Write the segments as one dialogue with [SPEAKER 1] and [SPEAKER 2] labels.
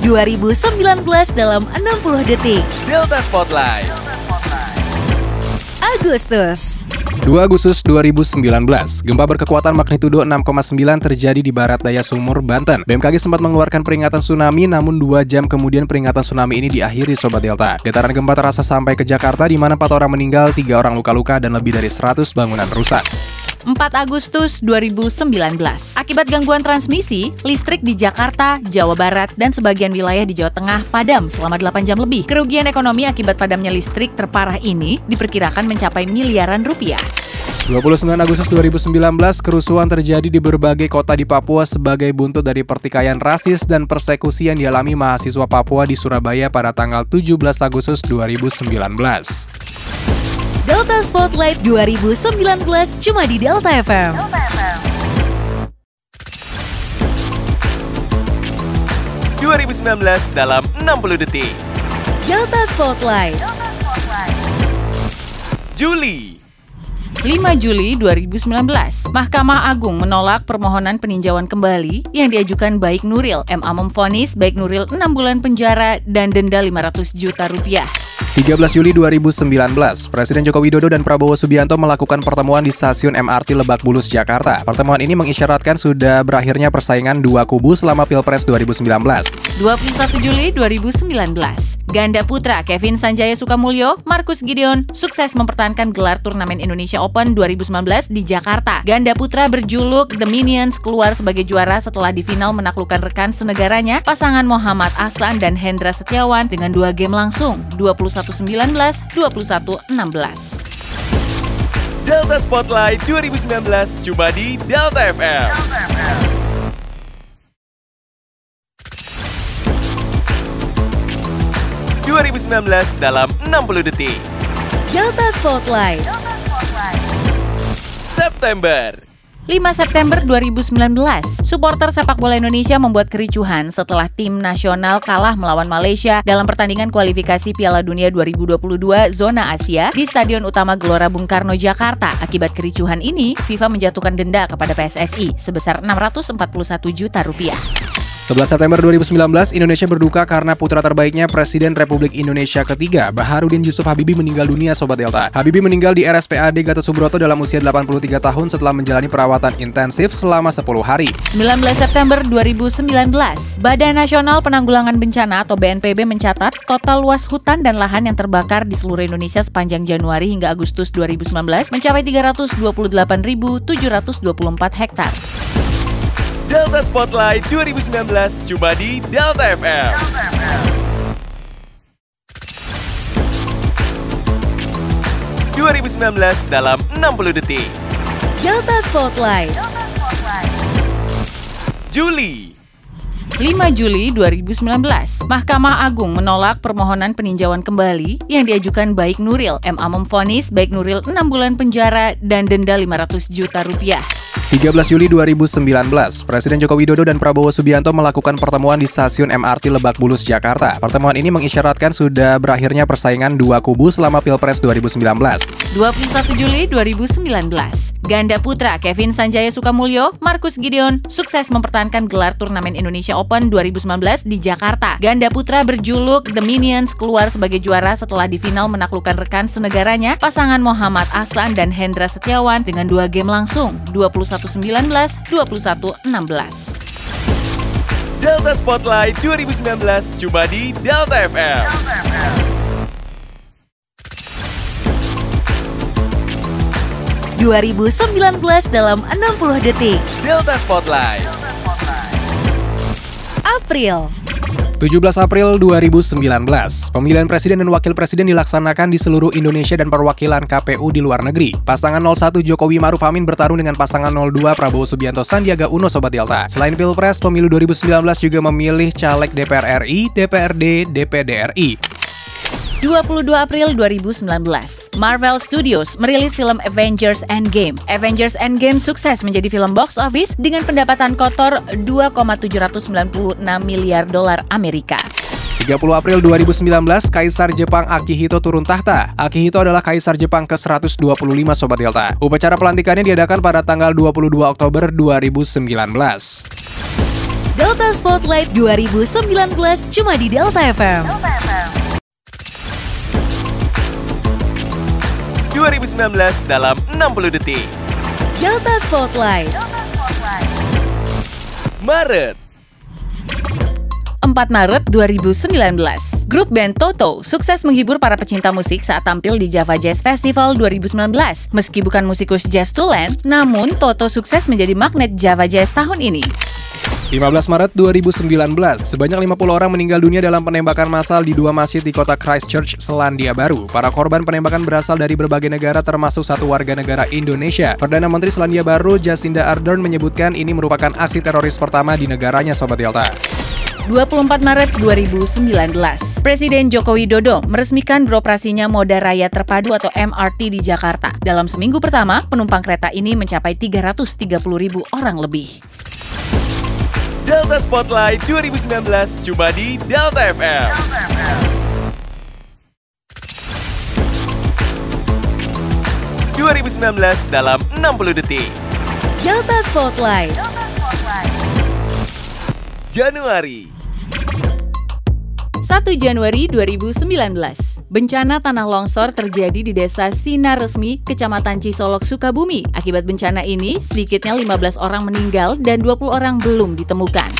[SPEAKER 1] 2019 dalam 60 detik.
[SPEAKER 2] Delta Spotlight.
[SPEAKER 1] Agustus.
[SPEAKER 3] 2 Agustus 2019, gempa berkekuatan magnitudo 6,9 terjadi di barat daya Sumur, Banten. BMKG sempat mengeluarkan peringatan tsunami, namun dua jam kemudian peringatan tsunami ini diakhiri Sobat Delta. Getaran gempa terasa sampai ke Jakarta, di mana 4 orang meninggal, 3 orang luka-luka, dan lebih dari 100 bangunan rusak.
[SPEAKER 4] 4 Agustus 2019. Akibat gangguan transmisi, listrik di Jakarta, Jawa Barat, dan sebagian wilayah di Jawa Tengah padam selama 8 jam lebih. Kerugian ekonomi akibat padamnya listrik terparah ini diperkirakan mencapai miliaran rupiah.
[SPEAKER 3] 29 Agustus 2019, kerusuhan terjadi di berbagai kota di Papua sebagai buntut dari pertikaian rasis dan persekusi yang dialami mahasiswa Papua di Surabaya pada tanggal 17 Agustus 2019.
[SPEAKER 1] Delta Spotlight 2019 cuma di Delta FM.
[SPEAKER 2] 2019 dalam 60 detik.
[SPEAKER 1] Delta Spotlight.
[SPEAKER 2] Juli.
[SPEAKER 4] 5 Juli 2019, Mahkamah Agung menolak permohonan peninjauan kembali yang diajukan Baik Nuril. MA memvonis Baik Nuril 6 bulan penjara dan denda 500 juta rupiah.
[SPEAKER 3] 13 Juli 2019, Presiden Joko Widodo dan Prabowo Subianto melakukan pertemuan di stasiun MRT Lebak Bulus, Jakarta. Pertemuan ini mengisyaratkan sudah berakhirnya persaingan dua kubu selama Pilpres 2019.
[SPEAKER 4] 21 Juli 2019, ganda putra Kevin Sanjaya Sukamulyo, Markus Gideon sukses mempertahankan gelar turnamen Indonesia Open 2019 di Jakarta. Ganda putra berjuluk The Minions keluar sebagai juara setelah di final menaklukkan rekan senegaranya, pasangan Muhammad Ahsan dan Hendra Setiawan dengan dua game langsung, 21-19, 21-16.
[SPEAKER 2] Delta Spotlight 2019 cuma di Delta FM. 2019 dalam 60 detik.
[SPEAKER 1] Delta Spotlight.
[SPEAKER 2] September.
[SPEAKER 4] 5 September 2019, supporter sepak bola Indonesia membuat kericuhan setelah tim nasional kalah melawan Malaysia dalam pertandingan kualifikasi Piala Dunia 2022 zona Asia di Stadion Utama Gelora Bung Karno, Jakarta. Akibat kericuhan ini, FIFA menjatuhkan denda kepada PSSI sebesar 641 juta rupiah.
[SPEAKER 3] 11 September 2019, Indonesia berduka karena putra terbaiknya Presiden Republik Indonesia ketiga, Baharudin Yusuf Habibie meninggal dunia Sobat Delta. Habibie meninggal di RSPAD Gatot Subroto dalam usia 83 tahun setelah menjalani perawatan intensif selama 10 hari.
[SPEAKER 4] 19 September 2019, Badan Nasional Penanggulangan Bencana atau BNPB mencatat total luas hutan dan lahan yang terbakar di seluruh Indonesia sepanjang Januari hingga Agustus 2019 mencapai 328.724 hektar.
[SPEAKER 2] Delta Spotlight 2019 cuma di Delta FM. 2019 dalam 60 detik.
[SPEAKER 1] Delta Spotlight.
[SPEAKER 2] Juli.
[SPEAKER 4] 5 Juli 2019, Mahkamah Agung menolak permohonan peninjauan kembali yang diajukan Baik Nuril. MA memvonis Baik Nuril 6 bulan penjara dan denda 500 juta rupiah.
[SPEAKER 3] 13 Juli 2019, Presiden Joko Widodo dan Prabowo Subianto melakukan pertemuan di stasiun MRT Lebak Bulus, Jakarta. Pertemuan ini mengisyaratkan sudah berakhirnya persaingan dua kubu selama Pilpres 2019.
[SPEAKER 4] 21 Juli 2019, ganda putra Kevin Sanjaya Sukamulyo, Markus Gideon sukses mempertahankan gelar turnamen Indonesia Open 2019 di Jakarta. Ganda putra berjuluk The Minions keluar sebagai juara setelah di final menaklukkan rekan senegaranya, pasangan Muhammad Ahsan dan Hendra Setiawan dengan dua game langsung, 21-19, 21-16.
[SPEAKER 2] Delta Spotlight 2019 cuma di Delta FM.
[SPEAKER 1] 2019 dalam 60 detik.
[SPEAKER 2] Delta Spotlight.
[SPEAKER 1] April.
[SPEAKER 3] 17 April 2019, pemilihan presiden dan wakil presiden dilaksanakan di seluruh Indonesia dan perwakilan KPU di luar negeri. Pasangan 01 Jokowi Maruf Amin bertarung dengan pasangan 02 Prabowo Subianto Sandiaga Uno Sobat Delta. Selain Pilpres, pemilu 2019 juga memilih caleg DPR RI, DPRD, DPD RI.
[SPEAKER 4] 22 April 2019, Marvel Studios merilis film Avengers Endgame. Avengers Endgame sukses menjadi film box office dengan pendapatan kotor 2,796 miliar dolar Amerika.
[SPEAKER 3] 30 April 2019, Kaisar Jepang Akihito turun tahta. Akihito adalah Kaisar Jepang ke-125 Sobat Delta. Upacara pelantikannya diadakan pada tanggal 22 Oktober 2019.
[SPEAKER 1] Delta Spotlight 2019 cuma di Delta FM.
[SPEAKER 2] 2019 dalam 60 detik.
[SPEAKER 1] Delta Spotlight.
[SPEAKER 2] Maret.
[SPEAKER 4] 4 Maret 2019. Grup band Toto sukses menghibur para pecinta musik saat tampil di Java Jazz Festival 2019. Meski bukan musikus jazz tulen, namun Toto sukses menjadi magnet Java Jazz tahun ini.
[SPEAKER 3] 15 Maret 2019, sebanyak 50 orang meninggal dunia dalam penembakan massal di dua masjid di kota Christchurch, Selandia Baru. Para korban penembakan berasal dari berbagai negara termasuk satu warga negara Indonesia. Perdana Menteri Selandia Baru Jacinda Ardern menyebutkan ini merupakan aksi teroris pertama di negaranya Sobat Delta.
[SPEAKER 4] 24 Maret 2019, Presiden Joko Widodo meresmikan beroperasinya Moda Raya Terpadu atau MRT di Jakarta. Dalam seminggu pertama, penumpang kereta ini mencapai 330 ribu orang lebih.
[SPEAKER 2] Delta Spotlight 2019 cuma di Delta FM. ...2019 dalam 60 detik.
[SPEAKER 1] Delta Spotlight.
[SPEAKER 2] Januari.
[SPEAKER 4] 1 Januari 2019, bencana tanah longsor terjadi di desa Sinar Resmi, Kecamatan Cisolok, Sukabumi. Akibat bencana ini, sedikitnya 15 orang meninggal dan 20 orang belum ditemukan.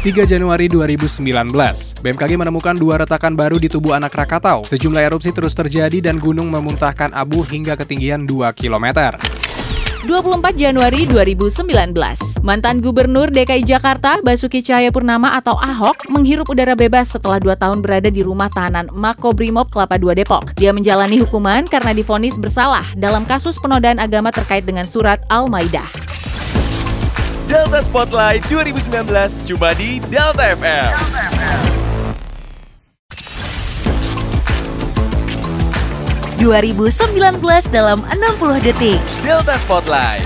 [SPEAKER 3] 3 Januari 2019, BMKG menemukan dua retakan baru di tubuh anak Krakatau. Sejumlah erupsi terus terjadi dan gunung memuntahkan abu hingga ketinggian 2 km.
[SPEAKER 4] 24 Januari 2019, mantan Gubernur DKI Jakarta Basuki Cahayapurnama atau Ahok menghirup udara bebas setelah dua tahun berada di rumah tahanan Makobrimob Kelapa II Depok. Dia menjalani hukuman karena difonis bersalah dalam kasus penodaan agama terkait dengan surat Al-Maidah.
[SPEAKER 2] Delta Spotlight 2019 cuma di Delta FM.
[SPEAKER 1] 2019 dalam 60 detik.
[SPEAKER 2] Delta Spotlight.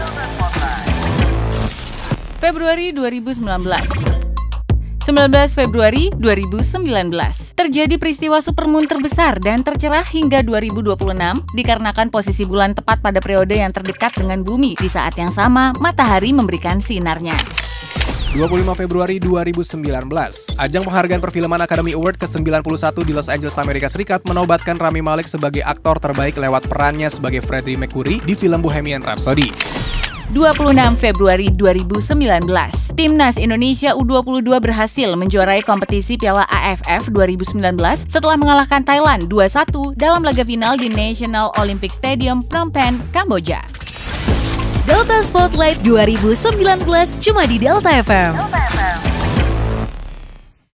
[SPEAKER 4] Februari 2019 19 Februari 2019 terjadi peristiwa supermoon terbesar dan tercerah hingga 2026 dikarenakan posisi bulan tepat pada periode yang terdekat dengan bumi. Di saat yang sama, matahari memberikan sinarnya.
[SPEAKER 3] 25 Februari 2019, ajang penghargaan perfilman Academy Award ke-91 di Los Angeles, Amerika Serikat menobatkan Rami Malek sebagai aktor terbaik lewat perannya sebagai Freddie Mercury di film Bohemian Rhapsody.
[SPEAKER 4] 26 Februari 2019, Timnas Indonesia U22 berhasil menjuarai kompetisi Piala AFF 2019 setelah mengalahkan Thailand 2-1 dalam laga final di National Olympic Stadium Phnom Penh, Kamboja.
[SPEAKER 1] Delta Spotlight 2019 cuma di Delta FM. Delta FM.